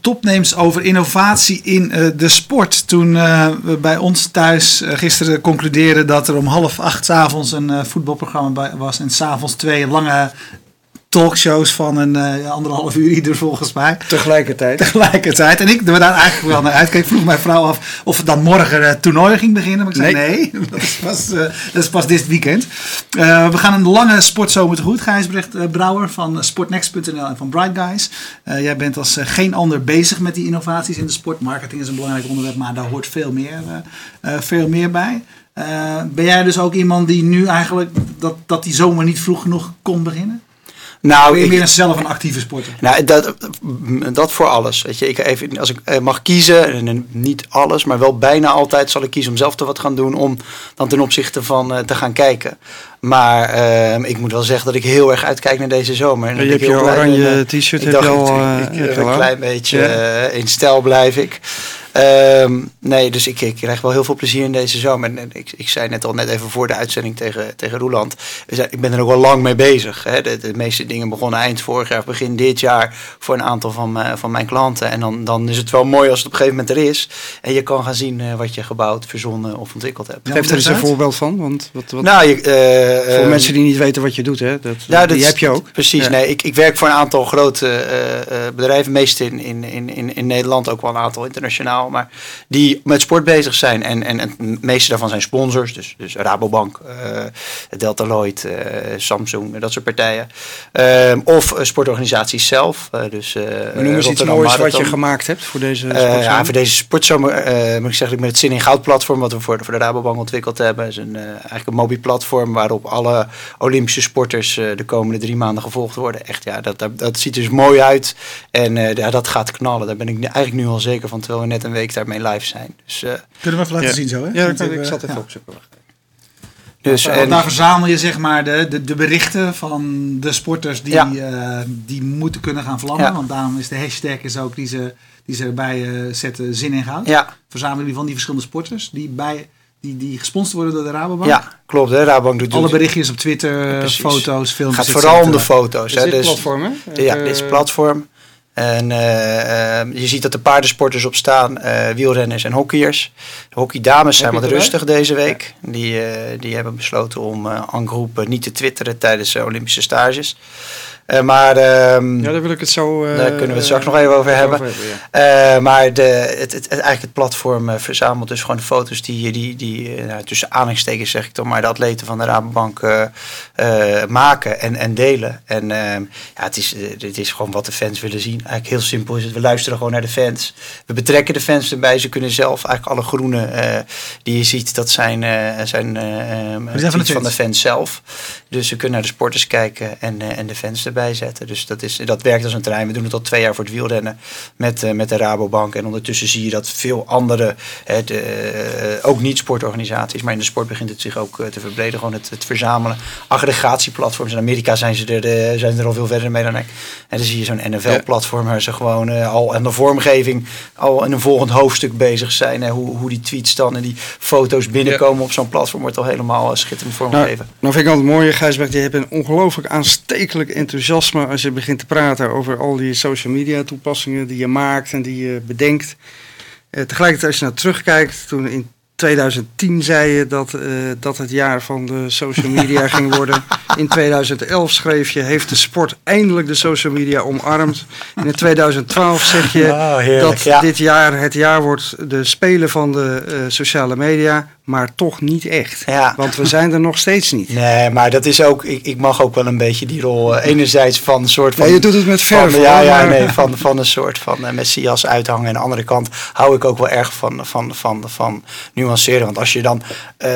topnames over innovatie in eh, de sport. Toen eh, we bij ons thuis eh, gisteren concludeerden dat er om half acht 's avonds een voetbalprogramma was. En s'avonds twee lange talkshows van een eh, anderhalf uur ieder volgens mij. Tegelijkertijd. Tegelijkertijd. En ik er daar eigenlijk wel naar uitkeek. vroeg mijn vrouw af of het dan morgen het toernooi ging beginnen. Maar ik zei nee, dat, is pas, eh, dat is pas dit weekend. Eh, we gaan een lange sportzomer tegemoet. Gijsbrecht eh, Brouwer van sportnext.nl en van Bright Guys. Eh, jij bent als eh, geen ander bezig met die innovaties in de sport. Marketing is een belangrijk onderwerp, maar daar hoort veel meer, eh, eh, veel meer bij. Eh, ben jij dus ook iemand die nu eigenlijk dat, dat die zomer niet vroeg genoeg kon beginnen? Nou, Ben je ik, zelf een actieve sporter? Nou, dat, dat voor alles. Weet je, ik even, als ik eh, mag kiezen, en, niet alles, maar wel bijna altijd zal ik kiezen om zelf te wat gaan doen om dan ten opzichte van eh, te gaan kijken. Maar ehm, ik moet wel zeggen dat ik heel erg uitkijk naar deze zomer. En je ik hebt je oranje eh, t-shirt heb je al, ik, eh, heb een klein beetje Ja. in stijl blijf ik. Ehm, nee, dus ik, ik krijg wel heel veel plezier in deze zomer. En, en ik, ik zei net al, net even voor de uitzending tegen, tegen Roeland. Ik ben er ook wel lang mee bezig. Hè. De, de meeste dingen begonnen eind vorig jaar, begin dit jaar. Voor een aantal van, mijn- van mijn klanten. En dan, dan is het wel mooi als het op een gegeven moment er is. En je kan gaan zien eh, wat je gebouwd, verzonnen of ontwikkeld hebt. Ja, Geef er eens een voorbeeld van. Want wat, wat, Nou, je, eh, voor mensen die niet weten wat je doet, hè, dat, ja, dat die is- heb je ook. Precies. Ja. Nee, ik, ik werk voor een aantal grote eh, eh, bedrijven, meest in, in, in, in Nederland, ook wel een aantal internationaal, maar die met sport bezig zijn. En, en, en de meeste daarvan zijn sponsors, dus, dus Rabobank, eh Delta Lloyd, eh, Samsung, dat soort partijen. Ehm, of eh, sportorganisaties zelf. dus, Maar noem eens iets moois wat je gemaakt hebt voor deze ja, voor deze sportzomer moet ik zeggen, ik met het Zin in Goud platform, wat we voor de, voor de Rabobank ontwikkeld hebben, is een, eigenlijk een mobiel platform waarop alle Olympische sporters de komende drie maanden gevolgd worden. Echt, ja, dat, dat, dat ziet er dus mooi uit en ja, dat gaat knallen. Daar ben ik eigenlijk nu al zeker van, terwijl we net een week daarmee live zijn. Dus, eh, Kunnen we even laten Ja. zien zo, hè? Ja, ik, ik eh, zat even ja. opzoeken. Wacht. dus, en, daar verzamel je zeg maar de, de, de berichten van de sporters die, Ja. eh, die moeten kunnen gaan vlammen. Ja. Want daarom is de hashtag is ook die ze, die ze erbij eh, zetten zin in goud. ja, Verzamelen die van die verschillende sporters die, bij, die, die gesponsord worden door de Rabobank. ja, klopt. Hè, Rabobank doet, Alle berichtjes op Twitter, Precies. foto's, filmpjes. gaat vooral om de foto's. Is hè, dit dus, platform, hè? Ja, dit is platform. En eh, eh, je ziet dat er paardensporters op staan, eh, wielrenners en hockeyers. De hockeydames zijn wat rustig deze week. Die, eh, die hebben besloten om en groep niet te twitteren tijdens de Olympische stages. Eh, maar ehm, Ja, daar wil ik het zo... eh, Daar kunnen we het straks nog even over hebben. ja. eh, maar de, het, het, eigenlijk het platform verzamelt dus gewoon foto's die, die, die nou, tussen aanhalingstekens zeg ik toch maar, de atleten van de Rabobank maken en, en delen. En ehm, ja, het is, het is gewoon wat de fans willen zien. Eigenlijk heel simpel is het. We luisteren gewoon naar de fans. We betrekken de fans erbij. Ze kunnen zelf eigenlijk alle groene die je ziet, dat zijn, zijn, eh, ehm, van de fans zelf. Dus ze kunnen naar de sporters kijken en, eh, en de fans erbij zetten. Dus dat, is, dat werkt als een trein. We doen het al twee jaar voor het wielrennen met, eh, met de Rabobank. En ondertussen zie je dat veel andere, hè, de, eh, ook niet sportorganisaties, maar in de sport begint het zich ook te verbreden. Gewoon het, het verzamelen. Aggregatieplatforms. In Amerika zijn ze er, eh, zijn er al veel verder mee dan ik. En dan zie je zo'n NFL-platform waar ze gewoon al aan de vormgeving al in een volgend hoofdstuk bezig zijn. Hè, hoe, hoe die tweets dan en die foto's binnenkomen op zo'n platform wordt al helemaal schitterend Nou, vormgegeven. nou vind ik altijd mooi, Gijsbert, je hebt een ongelooflijk aanstekelijk enthousiasme als je begint te praten over al die social media toepassingen die je maakt en die je bedenkt. Eh, tegelijkertijd als je naar terugkijkt, toen in 2010 zei je dat, eh, dat het jaar van de social media ging worden. In 2011 schreef je, heeft de sport eindelijk de social media omarmd. En in 2012 zeg je Oh, heerlijk, dat ja. dit jaar het jaar wordt de spelen van de eh, sociale media, maar toch niet echt. Ja. Want we zijn er nog steeds niet. Nee, maar dat is ook, ik, ik mag ook wel een beetje die rol. eh, enerzijds van een soort van. Nee, je doet het met verf. van, ja, ja, nee, van, van een soort van uh, messias uithangen. En aan de andere kant hou ik ook wel erg van, van, van, van nuanceren. Want als je dan, eh,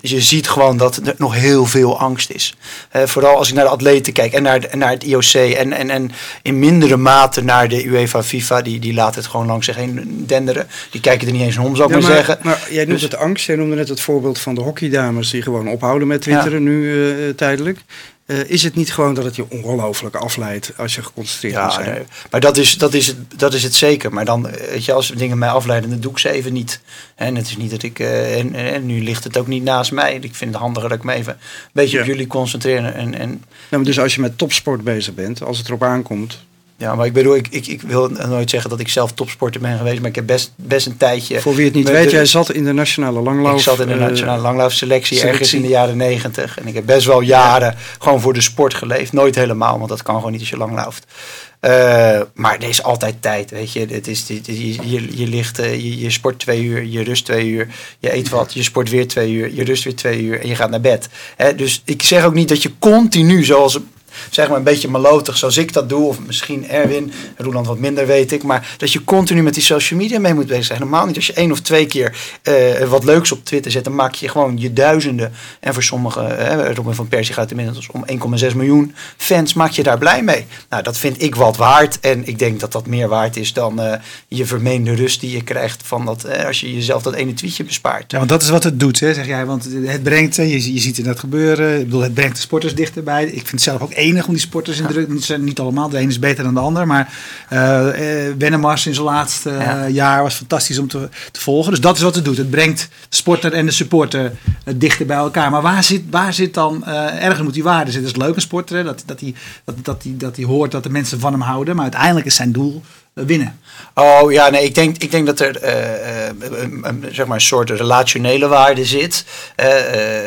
je ziet gewoon dat er nog heel veel angst is. Vooral als ik naar de atleten kijk en naar, naar het IOC en, en, en in mindere mate naar de UEFA, FIFA. Die, die laten het gewoon langs zich heen denderen. Die kijken er niet eens om, zou ik Ja, maar, maar, zeggen. maar jij noemt Dus- het angst. Jij noemde net het voorbeeld van de hockeydames die gewoon ophouden met twitteren nu eh, tijdelijk. Eh, is het niet gewoon dat het je ongelooflijk afleidt als je geconcentreerd Ja, zijn? nee. maar dat is, dat, is het, dat is het zeker. Maar dan, eh, weet je, als dingen mij afleiden, dan doe ik ze even niet. En het is niet dat ik. eh, en, nu ligt het ook niet naast mij. Ik vind het handiger dat ik me even een beetje Ja. op jullie concentreer. En, en Nou, dus als je met topsport bezig bent, als het erop aankomt, Ja, maar ik bedoel, ik, ik, ik wil nooit zeggen dat ik zelf topsporter ben geweest, maar ik heb best, best een tijdje. Voor wie het niet weet, de- jij zat in de nationale langlauf. Ik zat in de eh, nationale langlaufselectie ergens in de jaren negentig. En ik heb best wel jaren gewoon voor de sport geleefd. Nooit helemaal, want dat kan gewoon niet als je langlauft. Eh, maar er is altijd tijd, weet je. Het is, dit- je, je, je ligt, eh, je, je sport twee uur, je rust twee uur. Je eet wat, je sport weer twee uur, je rust weer twee uur en je gaat naar bed. Hè, dus ik zeg ook niet dat je continu, zoals zeg maar een beetje malotig zoals ik dat doe, of misschien Erwin, Roeland wat minder weet ik, maar dat je continu met die social media mee moet bezig zijn. Normaal niet als je één of twee keer eh, wat leuks op Twitter zet, dan maak je gewoon je duizenden. En voor sommigen, eh, Robin van Persie gaat inmiddels om 1,6 miljoen fans, maak je daar blij mee. Nou, dat vind ik wat waard en ik denk dat dat meer waard is dan eh, je vermeende rust die je krijgt van dat, als je jezelf dat ene tweetje bespaart. Ja, want dat is wat het doet, hè, zeg jij. Want het brengt, je, je ziet het net gebeuren. Ik bedoel, het brengt de sporters dichterbij. Ik vind het zelf ook om die sporters in druk. Het zijn niet allemaal, de een is beter dan de ander. Maar eh eh, Wennemars in zijn laatste eh, Ja. jaar was fantastisch om te, te volgen. Dus dat is wat het doet. Het brengt de sporter en de supporter dichter bij elkaar. Maar waar zit, waar zit dan, ergens moet die waarde zitten. Het is leuk een sporter, hè, dat, dat, hij, dat, dat, hij, dat hij hoort dat de mensen van hem houden. Maar uiteindelijk is zijn doel winnen. Oh ja, nee, ik denk, ik denk dat er zeg maar een soort relationele waarde zit.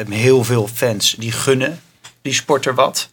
Heel veel fans die gunnen die sporter wat.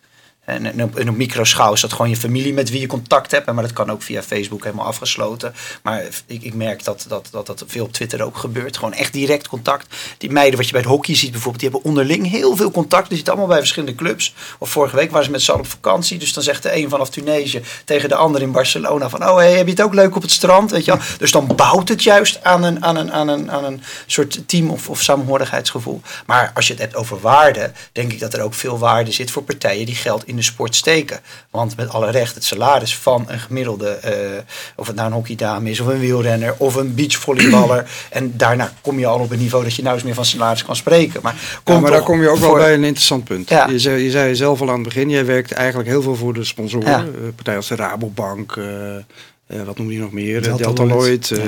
En, en op, en op microschaal is dat gewoon je familie met wie je contact hebt. Maar dat kan ook via Facebook helemaal afgesloten. Maar ik, ik merk dat dat, dat dat veel op Twitter ook gebeurt. Gewoon echt direct contact. Die meiden wat je bij het hockey ziet bijvoorbeeld. Die hebben onderling heel veel contact. Die zitten allemaal bij verschillende clubs. Of vorige week waren ze met z'n allen op vakantie. Dus dan zegt de een vanaf Tunesië tegen de ander in Barcelona. Van oh hey, heb je het ook leuk op het strand? Weet je wel? Dus dan bouwt het juist aan een, aan een, aan een, aan een soort team of, of samenhorigheidsgevoel. Maar als je het hebt over waarde. Denk ik dat er ook veel waarde zit voor partijen die geld in de sport steken. Want met alle recht, het salaris van een gemiddelde, eh, of het nou een hockeydame is, of een wielrenner, of een beachvolleyballer. en daarna kom je al op een niveau dat je nou eens meer van salaris kan spreken. Maar, Ja, komt maar daar kom je ook wel bij een interessant punt. Ja. Je, zei, je zei zelf al aan het begin, jij werkt eigenlijk heel veel voor de sponsoren. Ja. Eh, partijen als de Rabobank, eh, eh, wat noem je nog meer? Delta Delta, Lloyd.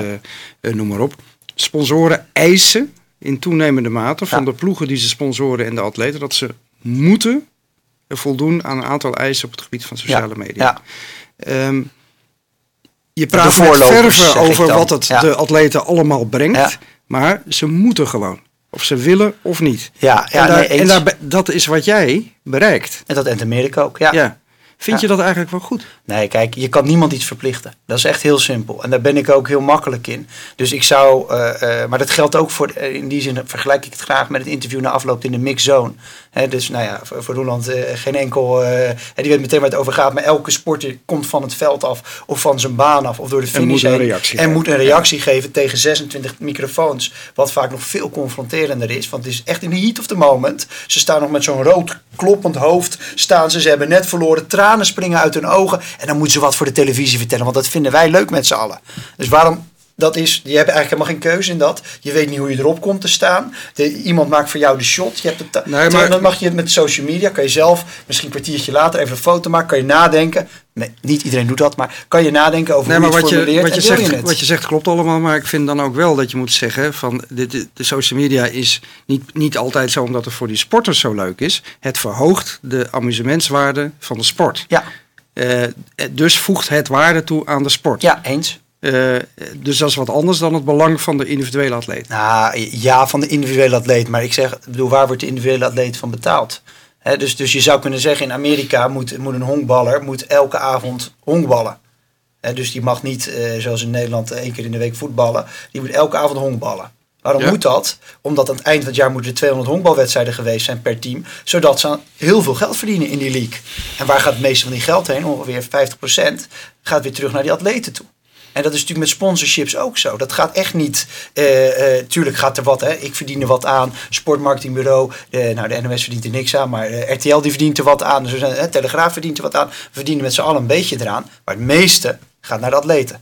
Noem maar op. Sponsoren eisen in toenemende mate van Ja. de ploegen die ze sponsoren en de atleten dat ze moeten voldoen aan een aantal eisen op het gebied van sociale media. Ja, Ehm, je praat met verven over wat het Ja. de atleten allemaal brengt. Ja. Maar ze moeten gewoon. Of ze willen of niet. ja, ja en daar, nee, eens. en daar, dat is wat jij bereikt. en dat en Amerika ook. Ja. Ja. Vind je dat eigenlijk wel goed? Nee, kijk, je kan niemand iets verplichten. Dat is echt heel simpel. En daar ben ik ook heel makkelijk in. Dus ik zou, eh, eh, maar dat geldt ook voor, eh, in die zin vergelijk ik het graag met het interview na afloop in de mix dus nou ja, voor, voor Roeland eh, geen enkel, eh, die weet meteen waar het over gaat. Maar elke sporter komt van het veld af of van zijn baan af of door de En finish moet een reactie En moet een reactie geven tegen 26 microfoons. Wat vaak nog veel confronterender is. Want het is echt in de heat of the moment. Ze staan nog met zo'n rood kloppend hoofd. Staan ze, ze hebben net verloren. Tranen springen uit hun ogen. En dan moeten ze wat voor de televisie vertellen. Want dat vinden wij leuk met z'n allen. Dus waarom... Dat is, je hebt eigenlijk helemaal geen keuze in dat. Je weet niet hoe je erop komt te staan. De, iemand maakt voor jou de shot. Je hebt het, Nee, maar- dan mag je met social media, kan je zelf misschien een kwartiertje later even een foto maken. Kan je nadenken. Nee, niet iedereen doet dat, maar kan je nadenken over Nee, hoe maar je het wat je, formuleert. wat, je zegt, het? wat je zegt klopt allemaal. Maar ik vind dan ook wel dat je moet zeggen: van de, de, de social media is niet, niet altijd zo omdat het voor die sporters zo leuk is. Het verhoogt de amusementswaarde van de sport. Ja, Eh, dus voegt het waarde toe aan de sport. ja, eens. Eh, dus dat is wat anders dan het belang van de individuele atleet. Nou, ja, van de individuele atleet. Maar ik zeg, bedoel, waar wordt de individuele atleet van betaald? Hè, dus, dus je zou kunnen zeggen, in Amerika moet, moet een honkballer moet elke avond honkballen. Hè, dus die mag niet, eh, zoals in Nederland, één keer in de week voetballen. Die moet elke avond honkballen. Waarom Ja. moet dat? Omdat aan het eind van het jaar moeten er 200 honkbalwedstrijden geweest zijn per team. Zodat ze heel veel geld verdienen in die league. En waar gaat het meeste van die geld heen? Ongeveer 50% gaat weer terug naar die atleten toe. En dat is natuurlijk met sponsorships ook zo. Dat gaat echt niet. eh, eh, tuurlijk gaat er wat. Hè. Ik verdien er wat aan. Sportmarketingbureau. eh, nou, de NOS verdient er niks aan. Maar RTL die verdient er wat aan. Dus, Telegraaf verdient er wat aan. We verdienen met z'n allen een beetje eraan. Maar het meeste gaat naar de atleten.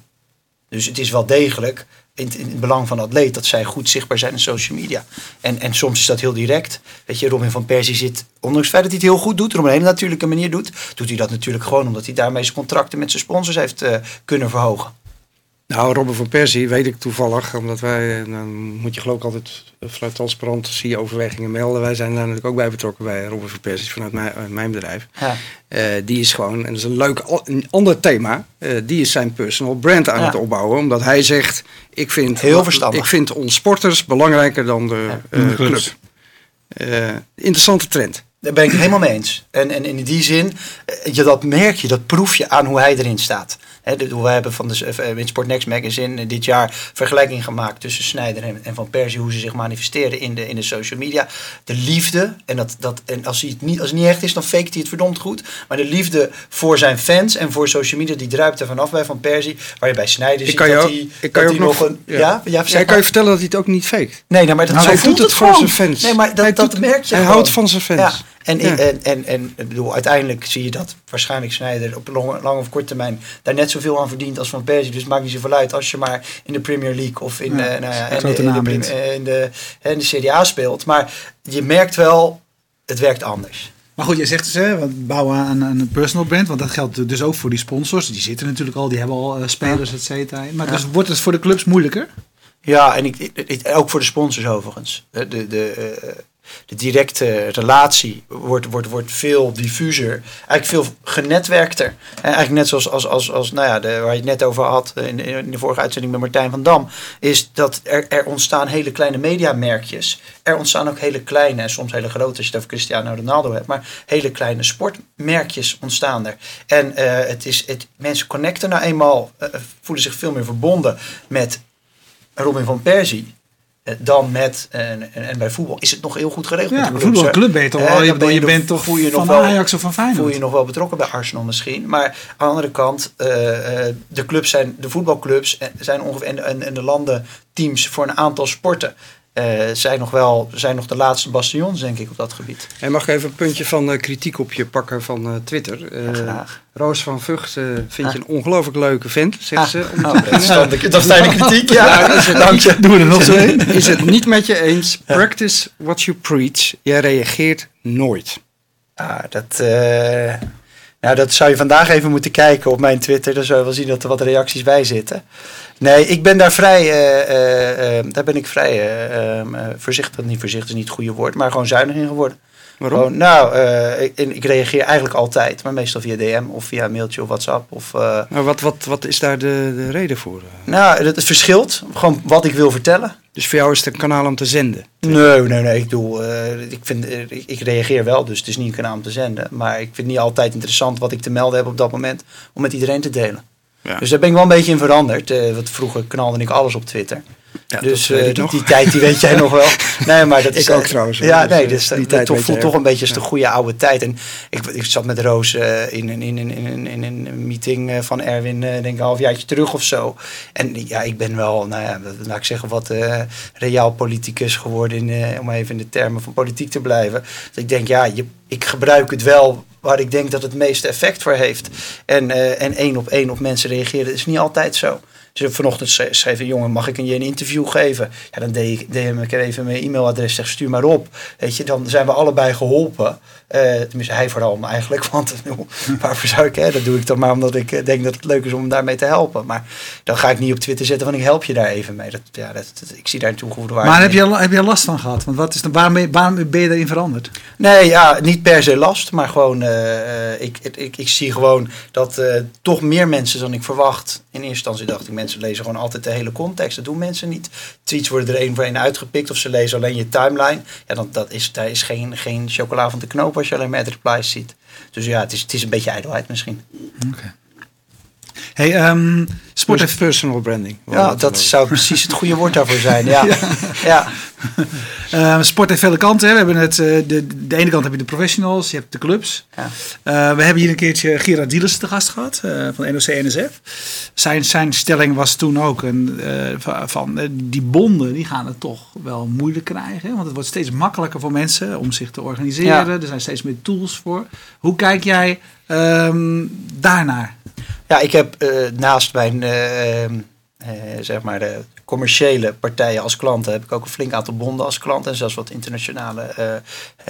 Dus het is wel degelijk in, het- in belang van de atleet dat zij goed zichtbaar zijn in social media. En, en soms is dat heel direct. Weet je, Robin van Persie zit, ondanks het feit dat hij het heel goed doet, op een hele natuurlijke manier doet, doet hij dat natuurlijk gewoon omdat hij daarmee zijn contracten met zijn sponsors heeft kunnen verhogen. Nou, Robin van Persie weet ik toevallig, omdat wij, dan moet je geloof ik altijd vanuit transparant zie je overwegingen melden. Wij zijn daar natuurlijk ook bij betrokken bij Robin van Persie vanuit mijn, mijn bedrijf. Ja. Uh, die is gewoon, en dat is een leuk een ander thema, uh, die is zijn personal brand aan ja. het opbouwen. Omdat hij zegt, ik vind, Heel verstandig. ik vind ons sporters belangrijker dan de ja. uh, club. interessante trend. Daar ben ik het helemaal mee eens. En, en in die zin, je, dat merk je, dat proef je aan hoe hij erin staat. We hebben van de, in Sport Next Magazine dit jaar vergelijking gemaakt tussen Snijder en, en Van Persie, hoe ze zich manifesteren in de, in de social media. De liefde, en, dat, dat, en als, hij het niet, als het niet echt is, dan fake hij het verdomd goed. Maar de liefde voor zijn fans en voor social media, die druipt er vanaf bij Van Persie. Waar je bij Snijder ziet dat hij, ik kan je ook nog een. Ja, ja, ja, ja kan je vertellen dat hij het ook niet faked? Nee, nou, maar dat, nou, hij doet het, voor zijn fans. Nee, maar dat, hij dat merk je Hij gewoon. houdt van zijn fans. En, ja. en, en, en, ik bedoel, uiteindelijk zie je dat waarschijnlijk Snijder op lang, lang of korte termijn daar net zoveel aan verdient als Van Persie. Dus het maakt niet zoveel uit als je maar in de Premier League of in, ja, uh, nou ja, in, de, in, de, in, de, in de Serie A speelt. Maar je merkt wel, het werkt anders. Maar goed, je zegt dus, hè, bouwen aan een personal brand. Want dat geldt dus ook voor die sponsors. Die zitten natuurlijk al, die hebben al uh, spelers, et cetera. Maar dus wordt het voor de clubs moeilijker? Ja, en ik, ik, ook voor de sponsors overigens. De, de, de, de directe relatie wordt, wordt, wordt veel diffuser. Eigenlijk veel genetwerkter. En eigenlijk net zoals als, als, als, nou ja, waar je het net over had in de, in de vorige uitzending met Martijn van Dam. Is dat er, er ontstaan hele kleine mediamerkjes. Er ontstaan ook hele kleine en soms hele grote, als je het over Cristiano Ronaldo hebt. Maar hele kleine sportmerkjes ontstaan er. En uh, het is, het, mensen connecten nou eenmaal, uh, voelen zich veel meer verbonden met Robin van Persie dan met, en, en, bij voetbal is het nog heel goed geregeld. Ja, met voetbal club ben je toch wel, je, ben je, je bent toch voel je van wel, Ajax of van Feyenoord. Voel je nog wel betrokken bij Arsenal misschien. Maar aan de andere kant, uh, de clubs zijn, de voetbalclubs zijn ongeveer, en, en, de landenteams voor een aantal sporten. Uh, zijn nog wel zijn nog de laatste bastions, denk ik, op dat gebied. En mag ik even een puntje van uh, kritiek op je pakken van uh, Twitter? Ja, graag. Roos van Vught vind ah. je een ongelooflijk leuke vent, zegt ah. ze. Oh, dat, is dan de, dat is de kritiek. Ja, ja is het dank je. Doe er nog zo in. Is het niet met je eens? Practice what you preach. Jij reageert nooit. Ah, dat... Nou, dat zou je vandaag even moeten kijken op mijn Twitter. Dan zou je wel zien dat er wat reacties bij zitten. Nee, ik ben daar vrij, uh, uh, daar ben ik vrij voorzichtig, niet voorzichtig is niet het goede woord, maar gewoon zuinig in geworden. Waarom? Gewoon, nou, ik, ik, reageer eigenlijk altijd, maar meestal via DM of via mailtje of WhatsApp. Of, maar wat, wat, wat is daar de, de reden voor? Nou, het, het verschilt. Gewoon wat ik wil vertellen. Dus voor jou is het een kanaal om te zenden? Nee, nee, nee. Ik, bedoel, uh, ik, vind, ik, ik, reageer wel, dus het is niet een kanaal om te zenden. Maar ik vind het niet altijd interessant wat ik te melden heb op dat moment om met iedereen te delen. Ja. Dus daar ben ik wel een beetje in veranderd. Want vroeger knalde ik alles op Twitter. Ja, dus die, die, tijd die weet jij nog wel. Nee, maar dat is ook trouwens. Ja, nee, dus, die tijd toch, voelt toch een beetje als de goede oude tijd. En ik, ik zat met Roos uh, in, in, in, in, in, een meeting van Erwin, uh, denk ik een halfjaartje terug of zo. En ja, ik ben wel, nou ja, laat ik zeggen, wat reaal politicus geworden, in, om even in de termen van politiek te blijven. Dus ik denk, ja, je, ik gebruik het wel waar ik denk dat het meeste effect voor heeft. En, uh, en één op één op mensen reageren, dat is niet altijd zo. Dus vanochtend schreef een jongen, mag ik je een interview geven? Ja, dan DM ik even mijn e-mailadres, zeg stuur maar op. Weet je, dan zijn we allebei geholpen. Uh, tenminste, hij vooral eigenlijk. Want waarvoor zou ik, hè? dat doe ik dan maar omdat ik denk dat het leuk is om daarmee te helpen. Maar dan ga ik niet op Twitter zetten van ik help je daar even mee. Dat, ja, dat, dat ik zie daar een toegevoegde waarde Maar heb je, heb je last van gehad? Want wat is de, waarom, ben je, waarom ben je daarin veranderd? Nee, ja, niet per se last. Maar gewoon, uh, ik, ik, ik zie gewoon dat uh, toch meer mensen dan ik verwacht. In eerste instantie dacht ik, mensen lezen gewoon altijd de hele context. Dat doen mensen niet. Tweets worden er één voor één uitgepikt. Of ze lezen alleen je timeline. Ja, dan, dat is, daar is geen, geen chocola van te knopen als je alleen maar replies ziet. Dus ja, het is, het is een beetje ijdelheid misschien. Oké. Hey, um, sport heeft personal branding. Ja, dat zou precies het goede woord daarvoor zijn. Ja. ja. ja. Uh, sport heeft vele kanten. Hè. We hebben het, uh, de, de ene kant heb je de professionals, je hebt de clubs. Ja. Uh, we hebben hier een keertje Gerard Dielers te gast gehad van NOC-NSF. Zijn, zijn stelling was toen ook een, van die bonden die gaan het toch wel moeilijk krijgen. Want het wordt steeds makkelijker voor mensen om zich te organiseren. Ja. Er zijn steeds meer tools voor. Hoe kijk jij um, daarnaar? Ja, ik heb uh, naast mijn uh, zeg maar commerciële partijen als klanten heb ik ook een flink aantal bonden als klanten en zelfs wat internationale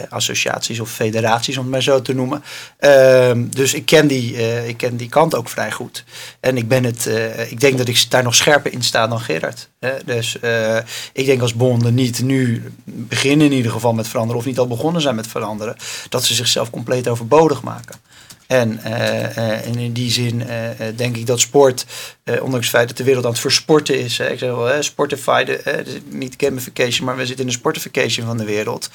associaties of federaties om het maar zo te noemen. Ehm, dus ik ken, die, ik ken die kant ook vrij goed. En ik ben het, ik denk dat ik daar nog scherper in sta dan Gerard. dus ik denk als bonden niet nu beginnen in ieder geval met veranderen of niet al begonnen zijn met veranderen, dat ze zichzelf compleet overbodig maken. En, uh, en in die zin uh, denk ik dat sport, ondanks het feit dat de wereld aan het versporten is. ik zeg wel, sportified, niet gamification, maar we zitten in de sportification van de wereld.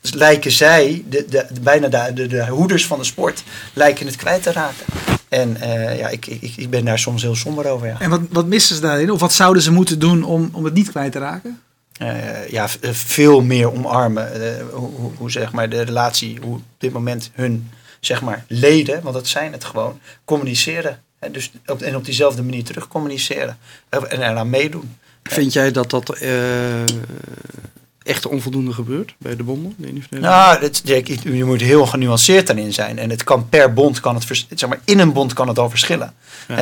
Dus lijken zij, de, de, bijna de, de, de, hoeders van de sport, lijken het kwijt te raken. En ja, ik, ik, ik ben daar soms heel somber over. Ja. En wat, wat missen ze daarin? Of wat zouden ze moeten doen om, om het niet kwijt te raken? ja, veel meer omarmen. hoe, hoe, zeg maar de relatie, hoe op dit moment hun zeg maar, leden, want dat zijn het gewoon, communiceren. En, dus op, en op diezelfde manier terug communiceren en eraan meedoen. Vind jij dat dat uh, echt onvoldoende gebeurt bij de bonden? nou, het, je moet heel genuanceerd daarin zijn. En het kan per bond, kan het, zeg maar, in een bond kan het al verschillen.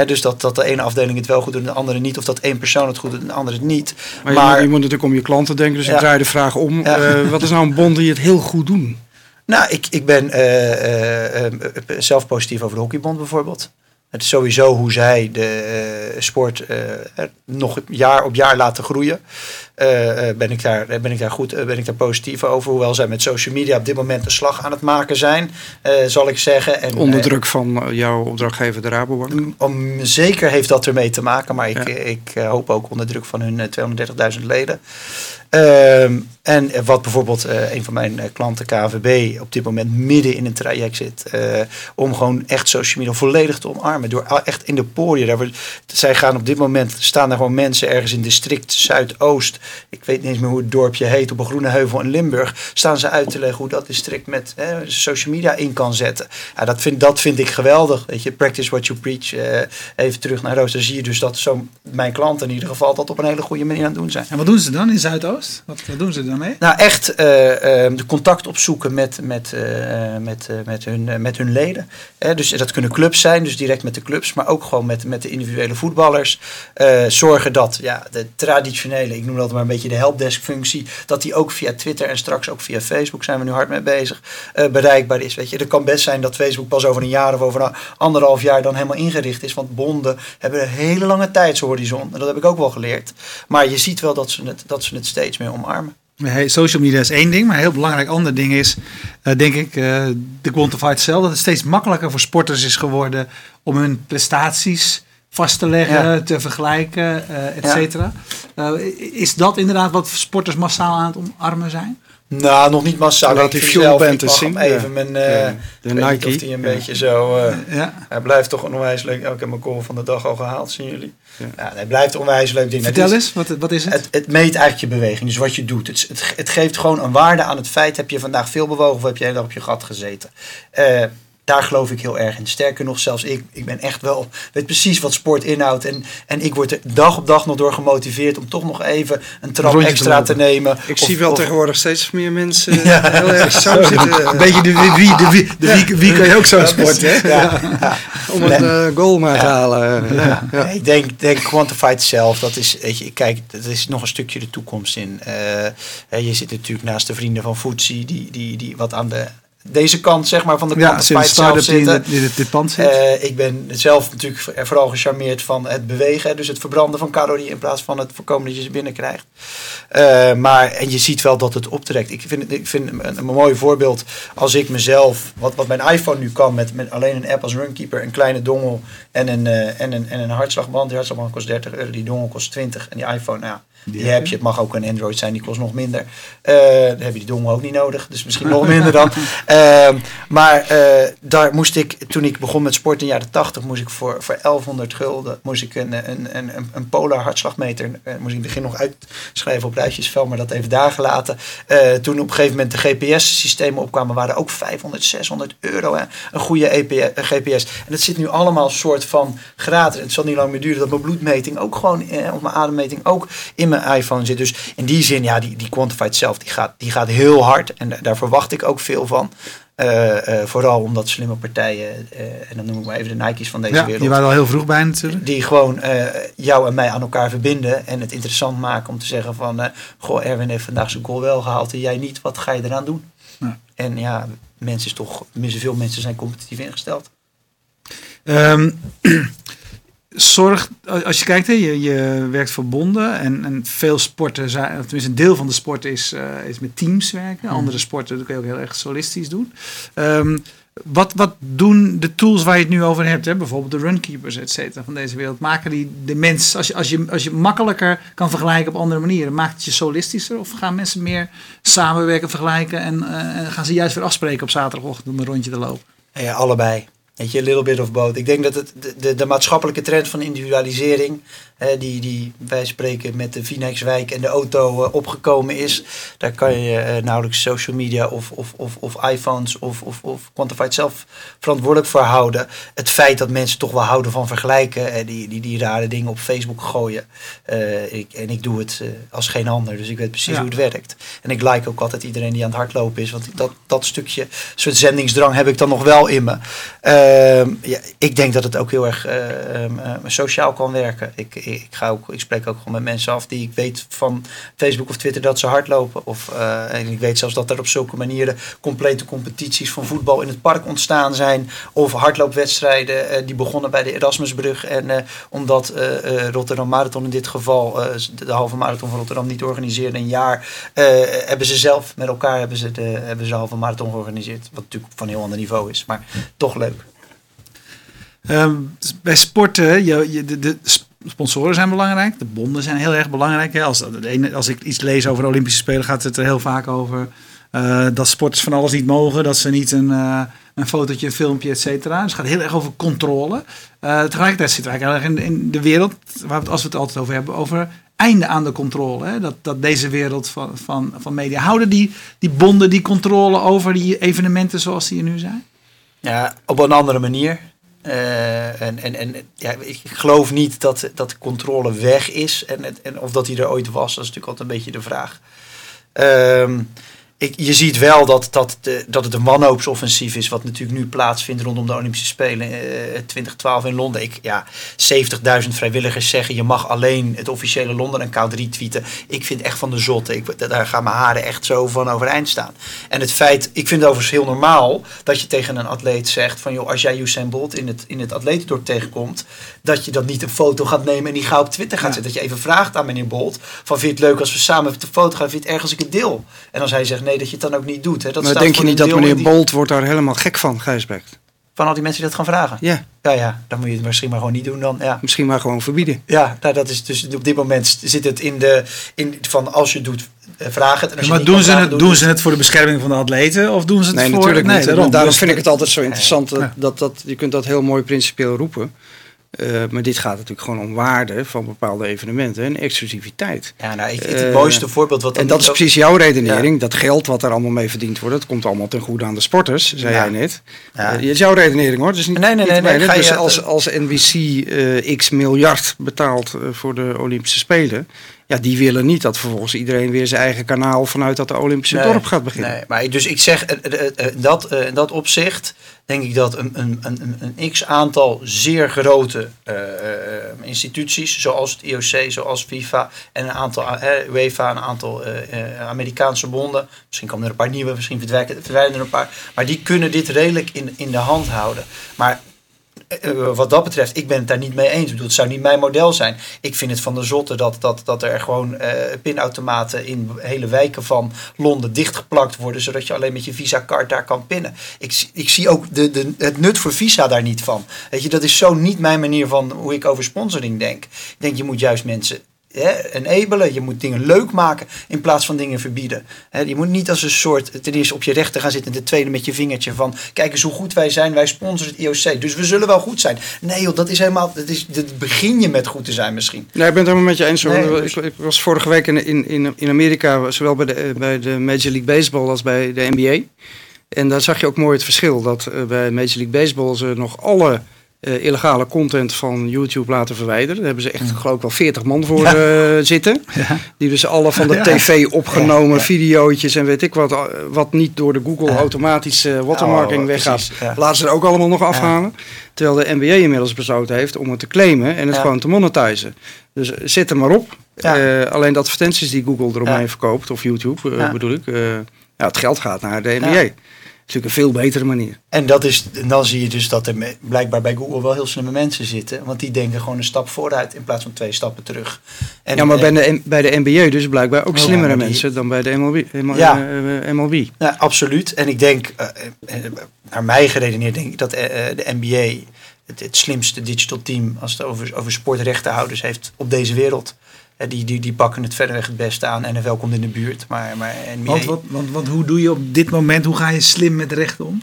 dus dat, dat de ene afdeling het wel goed doet en de andere niet. Of dat één persoon het goed doet en de andere het niet. Maar, je, moet, je, moet, natuurlijk om je klanten denken. Dus ik draai de vraag om. Uh, wat is nou een bond die het heel goed doen? Nou, ik, ik ben uh, uh, zelf positief over de hockeybond bijvoorbeeld. Het is sowieso hoe zij de sport nog jaar op jaar laten groeien. ben, ik daar, ben ik daar goed, ben ik daar positief over. Hoewel zij met social media op dit moment een slag aan het maken zijn, zal ik zeggen. En, onder druk van jouw opdrachtgever de Rabobank? Om, zeker heeft dat ermee te maken, maar ik, ik hoop ook onder druk van hun 230.000 leden. Ehm, en wat bijvoorbeeld uh, een van mijn uh, klanten, KVB, op dit moment midden in een traject zit. Uh, om gewoon echt social media volledig te omarmen. Door echt in de poriën. Daar zij gaan op dit moment, staan daar gewoon mensen ergens in district Zuidoost. Ik weet niet eens meer hoe het dorpje heet. Op een groene heuvel in Limburg. Staan ze uit te leggen hoe dat district met social media in kan zetten. Ja, dat, vind, dat vind ik geweldig. Weet je, practice what you preach. even terug naar Roos. Dan zie je dus dat zo mijn klanten in ieder geval dat op een hele goede manier aan het doen zijn. En wat doen ze dan in Zuidoost? Wat, doen ze daarmee? Nou, echt uh, uh, de contact opzoeken met, met, uh, met, met, hun, met hun leden. dus dat kunnen clubs zijn, dus direct met de clubs, maar ook gewoon met, met de individuele voetballers. zorgen dat ja, de traditionele, ik noem dat maar een beetje de helpdesk-functie, dat die ook via Twitter en straks ook via Facebook zijn we nu hard mee bezig, bereikbaar is. Weet je, het kan best zijn dat Facebook pas over een jaar of over een anderhalf jaar dan helemaal ingericht is, want bonden hebben een hele lange tijdshorizon. En dat heb ik ook wel geleerd. Maar je ziet wel dat ze het, dat ze het steeds steeds meer omarmen. Hey, social media is één ding, maar een heel belangrijk ander ding is, uh, denk ik, uh, de quantified zelf, dat het steeds makkelijker voor sporters is geworden om hun prestaties vast te leggen, te vergelijken, uh, et cetera. is dat inderdaad wat sporters massaal aan het omarmen zijn? Nou, nog niet massaal. Dat die fuel band te zien. Even mijn, uh, de Nike. Of die een beetje zo. Uh, ja. Hij blijft toch onwijs leuk. Oh, ik heb mijn call van de dag al gehaald, zien jullie. Ja. hij blijft onwijs leuk ding. Vertel eens, wat, wat is het? het? het? meet eigenlijk je beweging, dus wat je doet. Het, het, het, geeft gewoon een waarde aan het feit: heb je vandaag veel bewogen of heb je helemaal op je gat gezeten? Uh, daar geloof ik heel erg in. Sterker nog, zelfs ik, ik ben echt wel, weet precies wat sport inhoudt. En, en ik word er dag op dag nog door gemotiveerd om toch nog even een trap extra te, nemen. Ik zie wel tegenwoordig steeds meer mensen ja. heel erg zo zitten. Een beetje de wie, de wie, de wie, wie kan je ook zo sporten, hè? Ja. Om een uh, goal maar te halen. Nee, ik denk, denk quantified zelf, dat is, weet je, kijk, dat is nog een stukje de toekomst in. Uh, je zit natuurlijk naast de vrienden van Footsie, die, die, die wat aan de deze kant zeg maar, van de ja, zelf zitten. In dit, dit pand zit. Uh, ik ben zelf natuurlijk vooral gecharmeerd van het bewegen. Dus het verbranden van calorieën in plaats van het voorkomen dat je ze binnenkrijgt. Uh, maar, en je ziet wel dat het optrekt. Ik vind, ik vind een, een, mooi voorbeeld als ik mezelf, wat, wat mijn iPhone nu kan met, met alleen een app als Runkeeper, een kleine dongel en een, uh, en een, en een hartslagband. Die hartslagband kost 30 euro, die dongel kost 20 en die iPhone, nou ja, die, heb je. Het mag ook een Android zijn, die kost nog minder. Uh, dan heb je die dong ook niet nodig, dus misschien nog minder dan. Uh, maar uh, daar moest ik, toen ik begon met sport in de jaren 80, moest ik voor, voor 1100 gulden moest ik een, een, een, een polar hartslagmeter, uh, moest ik in het begin nog uitschrijven op rijtjesvel, maar dat even daar gelaten. toen op een gegeven moment de GPS-systemen opkwamen, waren ook 500, 600 euro. Hè? Een goede EPS, GPS. En dat zit nu allemaal soort van gratis. Het zal niet lang meer duren dat mijn bloedmeting ook gewoon, of mijn ademmeting ook in mijn iPhone zit. Dus in die zin, ja, die, die Quantified zelf, die gaat, die gaat heel hard. En daar verwacht ik ook veel van. Uh, vooral omdat slimme partijen, uh, en dan noem ik maar even de Nike's van deze ja, wereld. Die waren al heel vroeg bij natuurlijk. Die gewoon jou en mij aan elkaar verbinden en het interessant maken om te zeggen van... goh, Erwin heeft vandaag zijn goal wel gehaald en jij niet, wat ga je eraan doen? Ja. En ja, mensen is toch, veel mensen zijn competitief ingesteld. Um, zorg, als je kijkt, hè, je, je werkt verbonden en, en veel sporten, zijn, tenminste een deel van de sport is, uh, is met teams werken. Mhm. Andere sporten kun je ook heel erg solistisch doen. Um, wat, wat doen de tools waar je het nu over hebt, hè? bijvoorbeeld de runkeepers, et cetera, van deze wereld, maken die de mens, als je, als, je, als je makkelijker kan vergelijken op andere manieren, maakt het je solistischer of gaan mensen meer samenwerken, vergelijken en uh, gaan ze juist weer afspreken op zaterdagochtend om een rondje te lopen? Ja, allebei. Weet je, little bit of both. Ik denk dat het, de, de, de maatschappelijke trend van individualisering, hè, die, die wij spreken met de Vinexwijk en de auto uh, opgekomen is, daar kan je uh, nauwelijks social media of, of, of, of iPhones of, of, of Quantified zelf verantwoordelijk voor houden. Het feit dat mensen toch wel houden van vergelijken, en die, die, die rare dingen op Facebook gooien. Uh, ik, en ik doe het als geen ander, dus ik weet precies ja. hoe het werkt. En ik like ook altijd iedereen die aan het hardlopen is, want dat, dat stukje, soort zendingsdrang heb ik dan nog wel in me. Uh, ja, ik denk dat het ook heel erg uh, uh, sociaal kan werken. Ik, ik, ga ook, ik spreek ook gewoon met mensen af die ik weet van Facebook of Twitter dat ze hardlopen. Of, eh, en ik weet zelfs dat er op zulke manieren complete competities van voetbal in het park ontstaan zijn. Of hardloopwedstrijden die begonnen bij de Erasmusbrug. En omdat Rotterdam Marathon in dit geval, de halve marathon van Rotterdam niet organiseerde een jaar, hebben ze zelf met elkaar hebben ze de, hebben ze halve marathon georganiseerd. Wat natuurlijk van een heel ander niveau is, maar toch leuk. Um, bij sporten, je, de, de, sponsoren zijn belangrijk, de bonden zijn heel erg belangrijk. Hè. Als, als ik iets lees over de Olympische Spelen, gaat het er heel vaak over uh, dat sporters van alles niet mogen, dat ze niet een, uh, een fotootje, een filmpje, et cetera. Dus het gaat heel erg over controle. Uh, tegelijkertijd zitten we eigenlijk in, in de wereld, waar we, als we het altijd over hebben, over einde aan de controle. Hè? Dat, dat deze wereld van, van, van media houden die, die bonden die controle over die evenementen zoals die er nu zijn? Ja, op een andere manier. Uh, en en, en ja, ik geloof niet dat, dat controle weg is. En, en of dat hij er ooit was, dat is natuurlijk altijd een beetje de vraag. Um, ik, je ziet wel dat, dat, dat het een wanhoopsoffensief is, wat natuurlijk nu plaatsvindt rondom de Olympische Spelen uh, 2012 in Londen. Ik, ja, 70.000 vrijwilligers zeggen je mag alleen het officiële Londen-account retweeten. Ik vind echt van de zotte. Ik, daar gaan mijn haren echt zo van overeind staan. En het feit, ik vind het overigens heel normaal dat je tegen een atleet zegt van joh, als jij Usain Bolt in het, in het atletendorp tegenkomt, dat je dan niet een foto gaat nemen en die gauw op Twitter gaat ja. zetten. Dat je even vraagt aan meneer Bolt van vind je het leuk als we samen de foto gaan, vind je het erg als ik het deel? En als hij zegt nee, dat je het dan ook niet doet. Hè. Dat maar denk je niet dat meneer die... Bolt wordt daar helemaal gek van, Gijsbrecht? Van al die mensen die dat gaan vragen? Ja. Ja, ja, dan moet je het misschien maar gewoon niet doen dan. Ja. Misschien maar gewoon verbieden. Ja, nou, dat is dus op dit moment zit het in de, in, van als je het doet, vraag het. En als maar je doen, ze het, doen, doen ze het voor de bescherming van de atleten of doen ze het nee, voor... Natuurlijk nee, natuurlijk niet. Daarom vind ik het altijd zo interessant dat, dat, dat je kunt dat heel mooi principieel roepen. Uh, maar dit gaat natuurlijk gewoon om waarde van bepaalde evenementen en exclusiviteit. Ja, nou, ik, het uh, mooiste voorbeeld wat. En dat is ook... precies jouw redenering. Ja. Dat geld wat er allemaal mee verdiend wordt, dat komt allemaal ten goede aan de sporters, zei ja. jij net. Ja. Uh, is jouw redenering hoor. Dus niet, nee, nee, nee. nee, nee dus als, als NBC x miljard betaalt voor de Olympische Spelen, ja, die willen niet dat vervolgens iedereen weer zijn eigen kanaal vanuit dat Olympische nee, dorp gaat beginnen. Nee, maar dus ik zeg, dat, in dat opzicht denk ik dat een, een, een, een x aantal zeer grote uh, instituties, zoals het IOC, zoals FIFA en een aantal uh, UEFA, een aantal Amerikaanse bonden, misschien komen er een paar nieuwe, misschien verdwijnen er een paar, maar die kunnen dit redelijk in, in de hand houden. Maar wat dat betreft, ik ben het daar niet mee eens. Ik bedoel, het zou niet mijn model zijn. Ik vind het van de zotte dat, dat, dat er gewoon uh, pinautomaten in hele wijken van Londen dichtgeplakt worden, zodat je alleen met je Visa-kaart daar kan pinnen. Ik, ik zie ook de, de, het nut voor Visa daar niet van. Weet je, dat is zo niet mijn manier van hoe ik over sponsoring denk. Ik denk, je moet juist mensen enabelen. Je moet dingen leuk maken in plaats van dingen verbieden. je moet niet als een soort, ten eerste op je rechter gaan zitten en ten tweede met je vingertje van, kijk eens hoe goed wij zijn, wij sponsoren het IOC, dus we zullen wel goed zijn. Nee joh, dat is helemaal, dat, is, dat begin je met goed te zijn misschien. Nee, ik ben het helemaal met je eens. Nee, ik, ik, was vorige week in, in, in Amerika, zowel bij de, bij de Major League Baseball als bij de NBA. En daar zag je ook mooi het verschil, dat bij Major League Baseball ze nog alle eh, illegale content van YouTube laten verwijderen. Daar hebben ze echt, geloof ik, wel 40 man voor eh, zitten. Ja. Die dus alle van de Ja. tv opgenomen videootjes en weet ik wat, eh, wat niet door de Google automatisch eh, watermarking Oh, weggaat. Laten ze er ook allemaal nog afhalen. Terwijl de NBA inmiddels besloten heeft om het te claimen en het gewoon te monetizen. Dus zet er maar op. Alleen de advertenties die Google eromheen verkoopt, of YouTube bedoel ik, ja, het geld gaat naar de NBA. Natuurlijk een veel betere manier. En, dat is, en dan zie je dus dat er me- blijkbaar bij Google wel heel slimme mensen zitten. Want die denken gewoon een stap vooruit in plaats van twee stappen terug. En, ja, maar eh, bij de, bij de NBA dus blijkbaar ook slimmere mensen dan bij de MLB. ML- Ja. eh, eh, MLB. Ja, absoluut. En ik denk, naar mij geredeneerd, denk ik dat de NBA het, het slimste digital team als het over, over sportrechtenhouders heeft op deze wereld. Eh, die, die, die pakken het verreweg het beste aan. NFL komt in de buurt, maar, maar NBA... Want, wat, want, want hoe doe je op dit moment, hoe ga je slim met de rechten om?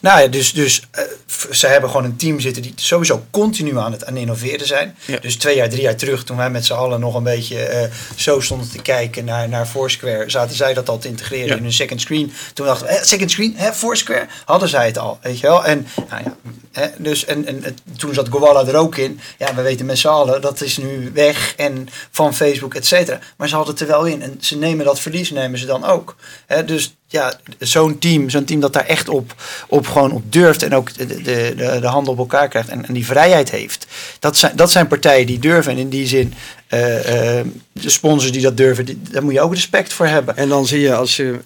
Nou ja, dus, dus eh, ze hebben gewoon een team zitten die sowieso continu aan het aan innoveren zijn. Ja. Dus twee jaar, drie jaar terug, toen wij met z'n allen nog een beetje eh, zo stonden te kijken naar, naar Foursquare, zaten zij dat al te integreren Ja. in hun second screen. Toen dachten we, eh, second screen, hè, Foursquare, hadden zij het al, weet je wel. En, nou ja, hè, dus, en, en, en toen zat Gowalla er ook in. Ja, we weten met z'n allen, dat is nu weg en van Facebook, et cetera. Maar ze hadden het er wel in en ze nemen dat verlies, nemen ze dan ook. Hè, dus ja, zo'n team, zo'n team dat daar echt op, op gewoon op durft en ook de, de, de, de handen op elkaar krijgt en, en die vrijheid heeft. Dat zijn, dat zijn partijen die durven. En in die zin, eh, eh, de sponsors die dat durven, die, daar moet je ook respect voor hebben. En dan zie je als je.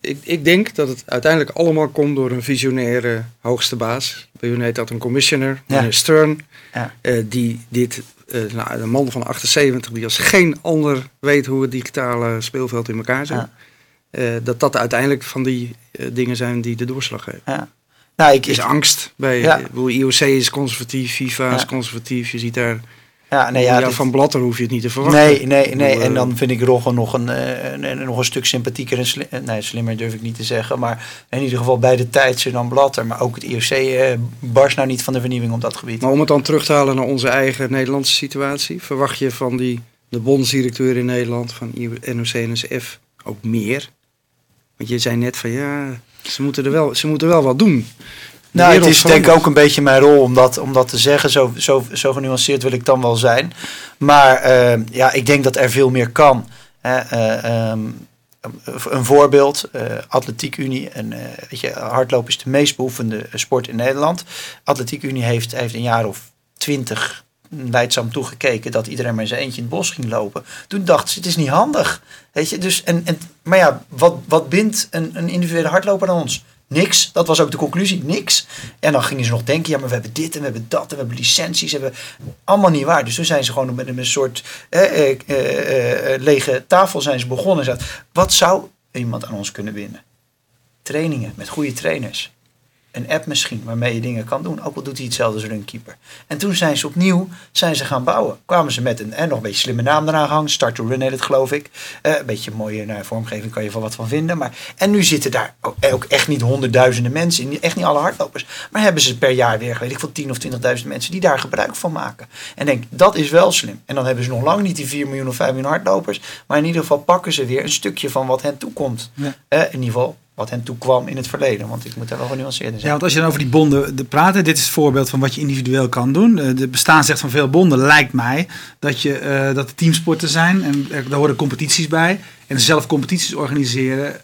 eh, ik, ik denk dat het uiteindelijk allemaal komt door een visionaire hoogste baas. Bij hun heet dat een commissioner, Ja. meneer Stern. Ja. die dit. nou, een man van 78 die als geen ander weet hoe het digitale speelveld in elkaar zit. Ja. Eh, dat dat uiteindelijk van die eh, dingen zijn die de doorslag geven. Ja. Nou, ik, is ik, angst. Bij, Ja. bedoel, IOC is conservatief, FIFA is conservatief. Je ziet daar. ja, nee, ja, dit- van Blatter hoef je het niet te verwachten. Nee, nee, nee. bedoel, En eh, dan vind ik Rogge nog een, nog een stuk sympathieker en sli- nee, slimmer durf ik niet te zeggen. Maar in ieder geval bij de tijd ze dan Blatter. Maar ook het IOC eh barst nou niet van de vernieuwing op dat gebied. Maar om het dan terug te halen naar onze eigen Nederlandse situatie, verwacht je van die, de bondsdirecteur in Nederland, van NOC-NSF, ook meer? Want je zei net van ja, ze moeten er wel, ze moeten wel wat doen. De Nou, het is denk ik ook een beetje mijn rol om dat, om dat te zeggen. Zo, zo, zo genuanceerd wil ik dan wel zijn. Maar eh, ja, ik denk dat er veel meer kan. Hè, eh, ehm, een voorbeeld, eh Atletiek Unie. En, weet je, hardlopen is de meest beoefende sport in Nederland. Atletiek Unie heeft, heeft een jaar of twintig leidzaam toegekeken dat iedereen maar zijn eentje in het bos ging lopen. Toen dacht ze, het is niet handig. Weet je, dus, en, en, maar ja, wat, wat bindt een, een individuele hardloper aan ons? Niks. Dat was ook de conclusie. Niks. En dan gingen ze nog denken, ja, maar we hebben dit en we hebben dat en we hebben licenties. En we... Allemaal niet waar. Dus toen zijn ze gewoon met een soort eh, eh, eh, eh, lege tafel zijn ze begonnen. Wat zou iemand aan ons kunnen winnen? Trainingen met goede trainers. Een app misschien waarmee je dingen kan doen. Ook al doet hij hetzelfde als runkeeper. En toen zijn ze opnieuw zijn ze gaan bouwen. Kwamen ze met een en nog een beetje slimme naam eraan gehangen. Start to Run heet het geloof ik. Eh, een beetje mooie nou, vormgeving kan je van wat van vinden. Maar, en nu zitten daar ook, echt niet honderdduizenden mensen in. Echt niet alle hardlopers. Maar hebben ze per jaar weer, weet ik veel, 10 of 20.000 mensen die daar gebruik van maken. En denk, dat is wel slim. En dan hebben ze nog lang niet die 4 miljoen of 5 miljoen hardlopers. Maar in ieder geval pakken ze weer een stukje van wat hen toekomt. Ja. Eh, in ieder geval wat hen toekwam in het verleden. Want ik moet daar wel genuanceerder Ja, zijn. want als je dan over die bonden de praat, dit is het voorbeeld van wat je individueel kan doen. Eh, De bestaansrecht van veel bonden lijkt mij dat, je, eh, dat er teamsporten zijn en er, daar horen competities bij. En zelf competities organiseren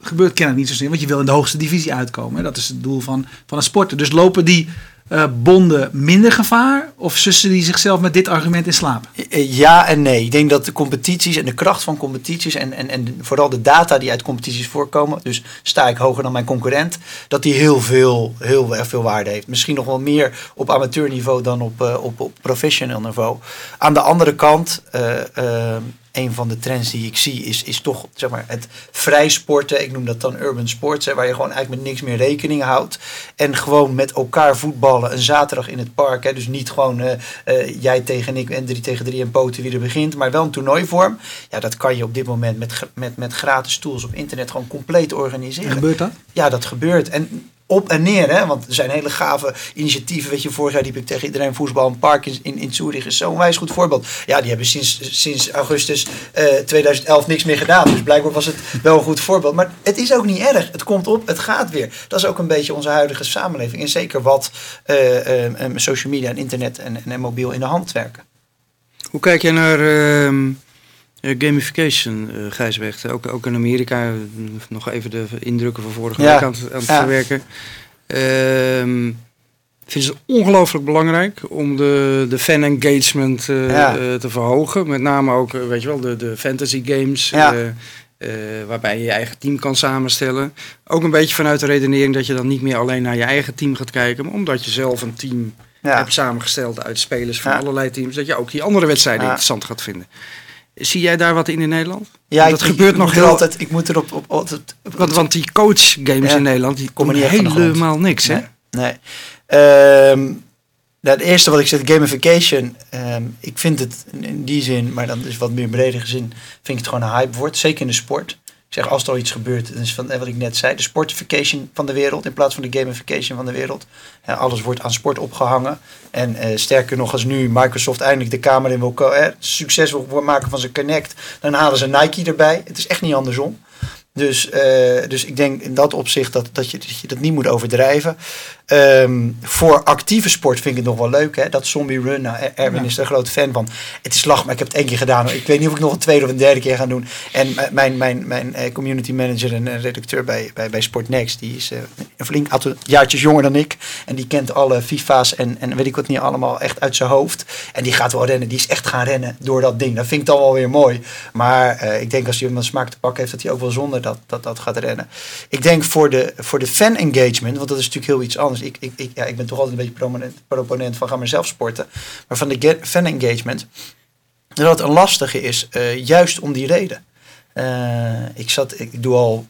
gebeurt kennelijk niet zozeer, want je wil in de hoogste divisie uitkomen. hè. Dat is het doel van, van een sporter. Dus lopen die eh, bonden minder gevaar of sussen die zichzelf met dit argument in slaap? Eh, Ja en nee. Ik denk dat de competities en de kracht van competities en, en, en vooral de data die uit competities voorkomen, dus sta ik hoger dan mijn concurrent, dat die heel veel, heel erg veel waarde heeft. Misschien nog wel meer op amateurniveau dan op, eh, op, op professioneel niveau. Aan de andere kant, eh, eh, een van de trends die ik zie is, is toch zeg maar, het vrij sporten. Ik noem dat dan urban sports, waar je gewoon eigenlijk met niks meer rekening houdt. En gewoon met elkaar een zaterdag in het park. Hè, dus niet gewoon eh, eh, jij tegen ik en drie tegen drie en poten wie er begint. Maar wel een toernooivorm. Ja, dat kan je op dit moment met, met, met gratis tools op internet gewoon compleet organiseren. Gebeurt dat? Ja, dat gebeurt. En op en neer. Hè? Want er zijn hele gave initiatieven. Weet je, vorig jaar liep ik tegen iedereen voetbal. Een park in, in, in Zurich is zo'n wijs goed voorbeeld. Ja, die hebben sinds, sinds augustus uh, 2011 niks meer gedaan. Dus blijkbaar was het wel een goed voorbeeld. Maar het is ook niet erg. Het komt op, het gaat weer. Dat is ook een beetje onze huidige samenleving. En zeker wat uh, social media en internet en, en, mobiel in de hand werken. Hoe kijk jij naar ehm, gamification, uh, Gijsweg? Ook, ook in Amerika, nog even de indrukken van vorige week aan, aan het ja. verwerken. Uh, vind het ongelooflijk belangrijk om de, de fan engagement uh, ja. te verhogen. Met name ook, weet je wel, de, de fantasy games. Ja. Uh, waarbij je je eigen team kan samenstellen. Ook een beetje vanuit de redenering dat je dan niet meer alleen naar je eigen team gaat kijken, maar omdat je zelf een team ja. hebt samengesteld uit spelers van allerlei teams, dat je ook die andere wedstrijden interessant gaat vinden. Zie jij daar wat in in Nederland? Ja, dat ik, gebeurt ik nog heel altijd. Ik moet erop op, altijd. Want, want die coach games in Nederland die komen helemaal niks, nee, hè? Nee. Um, het eerste wat ik zeg, gamification. Um, ik vind het in die zin, maar dan is wat meer breder zin, vind ik het gewoon een hype wordt. Zeker in de sport. Zeg, als er iets gebeurt, is van wat ik net zei, de sportification van de wereld in plaats van de gamification van de wereld. Alles wordt aan sport opgehangen. En uh, sterker nog, als nu Microsoft eindelijk de kamer in wil uh, succes maken van zijn Connect, dan halen ze Nike erbij. Het is echt niet andersom. Dus, uh, dus ik denk in dat opzicht dat, dat je dat niet moet overdrijven. Um, voor actieve sport vind ik het nog wel leuk. Hè? Dat zombie run. Nou, Erwin is er een grote fan van. Het is lach, maar ik heb het één keer gedaan. Ik weet niet of ik nog een tweede of een derde keer ga doen. En mijn, mijn, mijn eh, community manager en redacteur bij, bij, bij Sport Next, die is uh, een flink aantal jaartjes jonger dan ik. En die kent alle FIFA's en, en weet ik wat niet allemaal echt uit zijn hoofd. En die gaat wel rennen. Die is echt gaan rennen door dat ding. Dat vind ik dan wel weer mooi. Maar uh, ik denk als hij een smaak te pakken heeft, dat hij ook wel zonder dat, dat, dat gaat rennen. Ik denk voor de, voor de fan engagement, want dat is natuurlijk heel iets anders ik, ik, ik, ja, ik ben toch altijd een beetje proponent, proponent van ga maar zelf sporten. Maar van de fan engagement, dat het een lastige is, uh, juist om die reden. Uh, ik, zat, ik doe al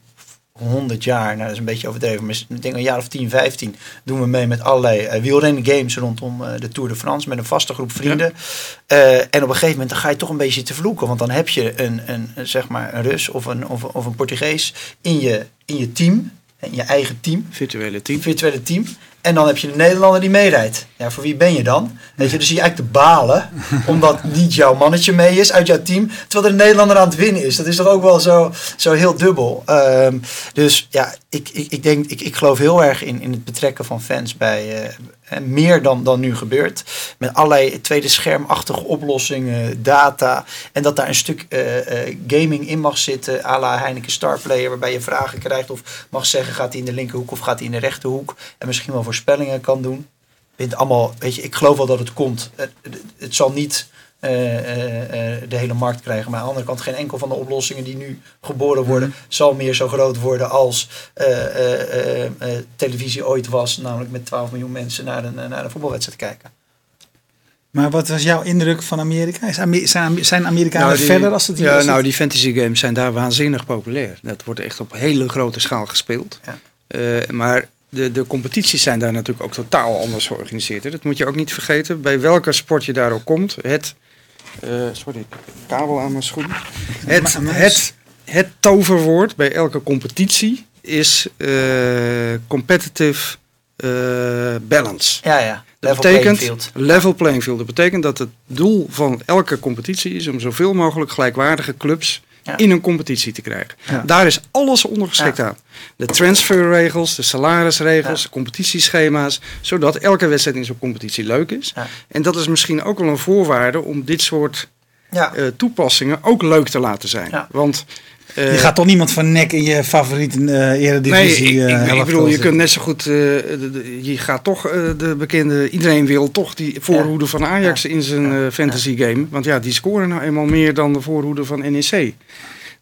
100 jaar, nou dat is een beetje overdreven, maar ik denk een jaar of 10, 15 doen we mee met allerlei uh, wielrennen games rondom uh, de Tour de France met een vaste groep vrienden. Ja. Uh, en op een gegeven moment dan ga je toch een beetje te vloeken, want dan heb je een, een, zeg maar een Rus of een, of, of een Portugees in je, in je team je eigen team. Virtuele team. Virtuele team. En dan heb je de Nederlander die meerijdt. Ja, voor wie ben je dan? Weet je, dus zie je eigenlijk te balen, omdat niet jouw mannetje mee is uit jouw team, terwijl de Nederlander aan het winnen is. Dat is toch ook wel zo, zo heel dubbel. Um, dus ja, ik, ik, ik denk, ik, ik geloof heel erg in, in het betrekken van fans bij, uh, meer dan, dan nu gebeurt. Met allerlei tweede schermachtige oplossingen, data. En dat daar een stuk uh, uh, gaming in mag zitten, à la Heineken Star Player, waarbij je vragen krijgt of mag zeggen, gaat hij in de linkerhoek of gaat hij in de rechterhoek? En misschien wel voorspellingen kan doen. Vind allemaal, weet je, ik geloof wel dat het komt. Het, het, het zal niet uh, de hele markt krijgen. Maar aan de andere kant, geen enkel van de oplossingen die nu geboren worden, mm. zal meer zo groot worden als televisie ooit was. Namelijk met 12 miljoen mensen naar een, naar een voetbalwedstrijd kijken. Maar wat was jouw indruk van Amerika? Zijn Amerikanen nou, verder als het hier Ja, nou die fantasy games zijn daar waanzinnig populair. Dat wordt echt op hele grote schaal gespeeld. Ja. Uh, maar de, de competities zijn daar natuurlijk ook totaal anders georganiseerd. Hè. Dat moet je ook niet vergeten. Bij welke sport je daar ook komt. Het, uh, sorry, kabel aan mijn schoen. Het, het, het toverwoord bij elke competitie is uh, competitive uh, balance. Ja, ja. Dat level betekent playing field. level playing field. Dat betekent dat het doel van elke competitie is om zoveel mogelijk gelijkwaardige clubs ja. in een competitie te krijgen. Ja. Daar is alles onder geschikt aan. De transferregels, de salarisregels, de competitieschema's, zodat elke wedstrijd in zo'n competitie leuk is. En dat is misschien ook wel een voorwaarde om dit soort uh, toepassingen ook leuk te laten zijn. Want uh, je gaat toch niemand van nek in je favoriete uh, eredivisie Nee, ik, ik, ik bedoel, je kunt net zo goed... Uh, de, de, je gaat toch de bekende... Iedereen wil toch die voorhoede ja. van Ajax ja. in zijn fantasy game. Want ja, die scoren nou eenmaal meer dan de voorhoede van NEC.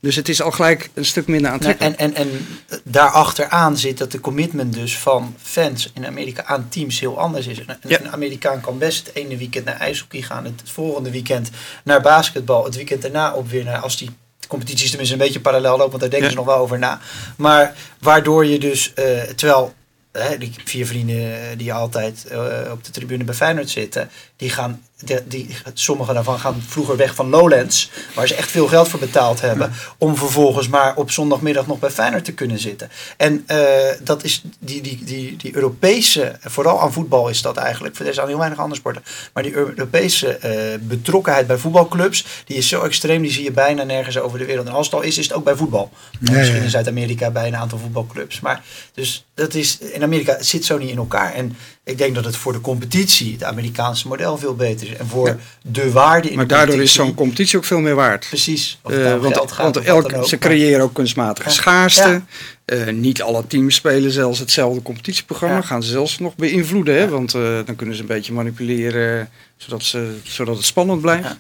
Dus het is al gelijk een stuk minder aantrekkelijk. En, en, en daarachteraan zit dat de commitment dus van fans in Amerika aan teams heel anders is. Een, ja. een Amerikaan kan best het ene weekend naar ijshockey gaan, het volgende weekend naar basketbal, het weekend daarna op weer naar, als die competities tenminste een beetje parallel lopen, want daar denken ja. ze nog wel over na. Maar waardoor je dus, uh, terwijl hè, die vier vrienden die altijd uh, op de tribune bij Feyenoord zitten, die gaan die, die, sommige daarvan gaan vroeger weg van Lowlands, waar ze echt veel geld voor betaald hebben, om vervolgens maar op zondagmiddag nog bij Feyenoord te kunnen zitten. En uh, dat is die, die, die, die Europese, vooral aan voetbal is dat eigenlijk, voor deze aan heel weinig andere sporten, maar die Europese uh, betrokkenheid bij voetbalclubs, die is zo extreem, die zie je bijna nergens over de wereld. En als het al is, is het ook bij voetbal. Nee, misschien in Zuid-Amerika bij een aantal voetbalclubs. Maar dus dat is, in Amerika zit zo niet in elkaar. En ik denk dat het voor de competitie, het Amerikaanse model, veel beter is. En voor de waarde in Maar daardoor is zo'n competitie ook veel meer waard. Precies. Uh, want, gaat, want elk, ze creëren ook kunstmatige schaarste. Uh, niet alle teams spelen zelfs hetzelfde competitieprogramma. Gaan ze zelfs nog beïnvloeden. Hè? Want uh, dan kunnen ze een beetje manipuleren zodat, ze, zodat het spannend blijft.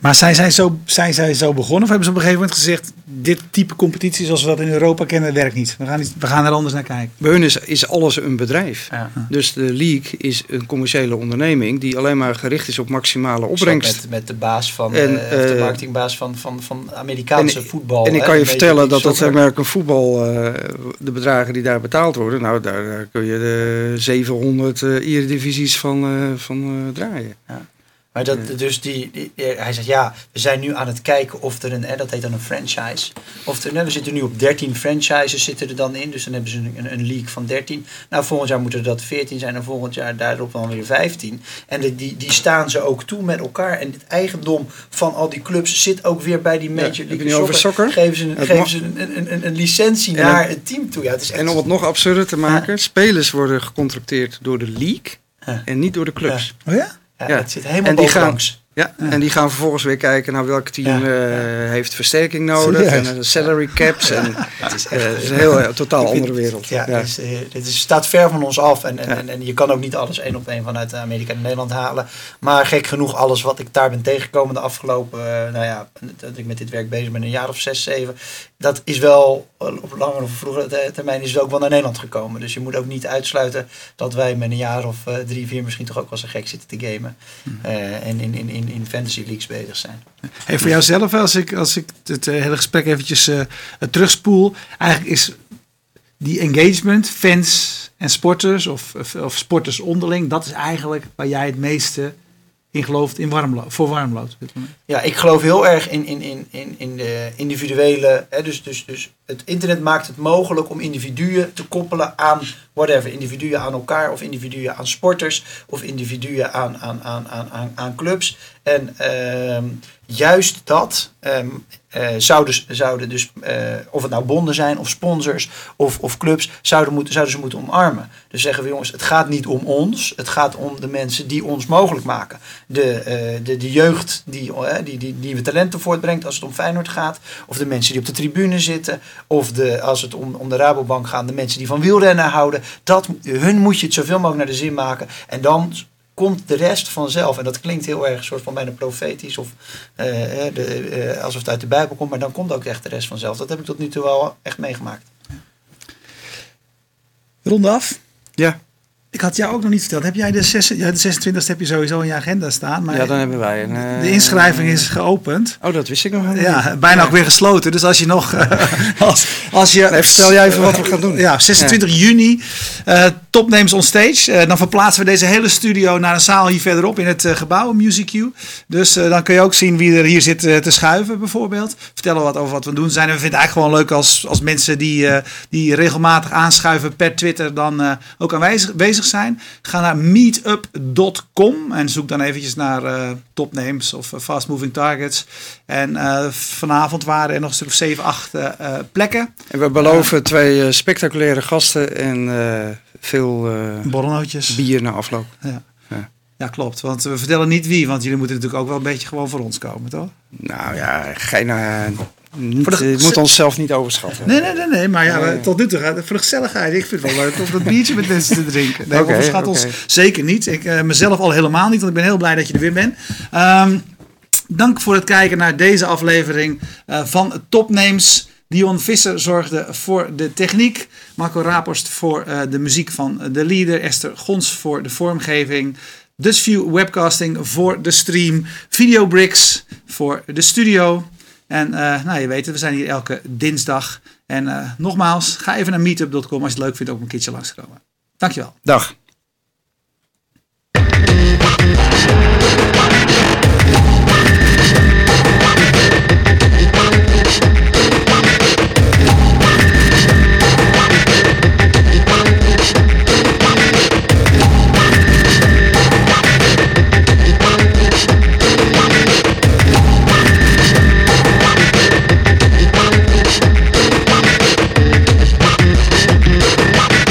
Maar zijn zij, zo, zijn zij zo begonnen of hebben ze op een gegeven moment gezegd... dit type competitie zoals we dat in Europa kennen werkt niet. We gaan, niet, we gaan er anders naar kijken. Bij hun is, is alles een bedrijf. Ja. Dus de league is een commerciële onderneming... die alleen maar gericht is op maximale opbrengst. Met, met de baas van, en, uh, de marketingbaas van, van, van Amerikaanse en, voetbal. En ik kan je vertellen dat dat American voetbal... De bedragen die daar betaald worden... nou, daar, kun je de 700 uh, Eredivisies van, van draaien. Ja. Maar dat, dus die, die, hij zegt ja, we zijn nu aan het kijken of er een, hè, dat heet dan een franchise. Of er, nou, we zitten nu op 13 franchises zitten er dan in. Dus dan hebben ze een, een league van 13. Nou, volgend jaar moeten er dat 14 zijn en volgend jaar daarop dan weer 15. En de, die, die staan ze ook toe met elkaar. En het eigendom van al die clubs zit ook weer bij die Major League ja, over soccer. Geven ze, een, geven ze een, een, een, licentie en naar het team toe. Ja, het is echt... En om het nog absurder te maken, spelers worden gecontracteerd door de league en niet door de clubs. Oh ja? Ja, Het zit helemaal en die gaan, ja, en die gaan vervolgens weer kijken naar welk team uh, heeft versterking nodig. En uh, salary caps. En, het is, echt, is een heel totaal andere wereld. Ja, is, staat ver van ons af. En, en, en, en, je kan ook niet alles één op één vanuit Amerika en Nederland halen. Maar gek genoeg, alles wat ik daar ben tegengekomen de afgelopen... nou ja, dat ik met dit werk bezig ben, een jaar of zes, zeven... Dat is wel, op langere of vroegere termijn, is het ook wel naar Nederland gekomen. Dus je moet ook niet uitsluiten dat wij met een jaar of drie, vier misschien toch ook wel zo gek zitten te gamen. Hm. en in, in, in, in fantasy leagues bezig zijn. Hey, voor jouzelf, als ik, als ik het hele gesprek eventjes uh, terugspoel. Eigenlijk is die engagement, fans en sporters of, of, of, sporters onderling, dat is eigenlijk waar jij het meeste in gelooft in warmlo voor warmlood. Ja, ik geloof heel erg in, in, in, in, in de individuele. Hè, dus, dus, dus het internet maakt het mogelijk om individuen te koppelen aan whatever. Individuen aan elkaar of individuen aan sporters of individuen aan, aan, aan, aan, aan clubs. En uh, juist dat um, uh, zouden, zouden dus, uh, of het nou bonden zijn of sponsors of, of clubs, zouden, moeten, zouden ze moeten omarmen. Dus zeggen we jongens, het gaat niet om ons, het gaat om de mensen die ons mogelijk maken. De, uh, de, de jeugd die, die, die nieuwe talenten voortbrengt als het om Feyenoord gaat, of de mensen die op de tribune zitten, of de, als het om, om de Rabobank gaat, de mensen die van wielrennen houden. Dat, hun moet je het zoveel mogelijk naar de zin maken. En dan komt de rest vanzelf. En dat klinkt heel erg soort van bijna profetisch of uh, de, uh, alsof het uit de Bijbel komt, maar dan komt ook echt de rest vanzelf. Dat heb ik tot nu toe wel echt meegemaakt. Ronde af. Ja. Ik had jou ook nog niet verteld. Heb jij de, 6, ja, de 26 heb je sowieso in je agenda staan. Maar ja, dan hebben wij een... Uh, de inschrijving is geopend. Oh, dat wist ik nog helemaal Ja, bijna ook weer gesloten. Dus als je nog... als, als je, nee, vertel jij even wat we gaan doen. Ja, 26 ja. juni. Uh, Top Names on Stage. Uh, dan verplaatsen we deze hele studio naar een zaal hier verderop in het gebouw, Music Q. Dus dan kun je ook zien wie er hier zit te schuiven bijvoorbeeld. Vertellen wat over wat we doen zijn. We vinden het eigenlijk gewoon leuk als, als mensen die, die regelmatig aanschuiven per Twitter dan ook aanwezig zijn. Ga naar meetup.com en zoek dan eventjes naar topnames of uh, fast moving targets. En uh, vanavond waren er nog een stuk of 7, 8 plekken. En we beloven twee spectaculaire gasten en veel borrelnootjes. bier na afloop. Ja. ja. Ja, klopt. Want we vertellen niet wie, want jullie moeten natuurlijk ook wel een beetje gewoon voor ons komen, toch? Nou ja, geen, niet, de, je moet onszelf niet overschatten. Nee, nee, nee, nee maar ja, nee. tot nu toe gaat het voor de gezelligheid. Ik vind het wel leuk om dat biertje met mensen te drinken. Nee, okay, overschat okay. ons zeker niet. Ik uh, mezelf al helemaal niet, want ik ben heel blij dat je er weer bent. Um, dank voor het kijken naar deze aflevering uh, van Topnames. Dion Visser zorgde voor de techniek. Marco Rapost voor uh, de muziek van de leader. Esther Gons voor de vormgeving. Dutchview Webcasting voor de stream. Videobricks voor de studio. En eh, nou, je weet het, we zijn hier elke dinsdag. En eh, nogmaals, ga even naar meetup.com als je het leuk vindt om een keertje langs te komen. Dankjewel. Dag.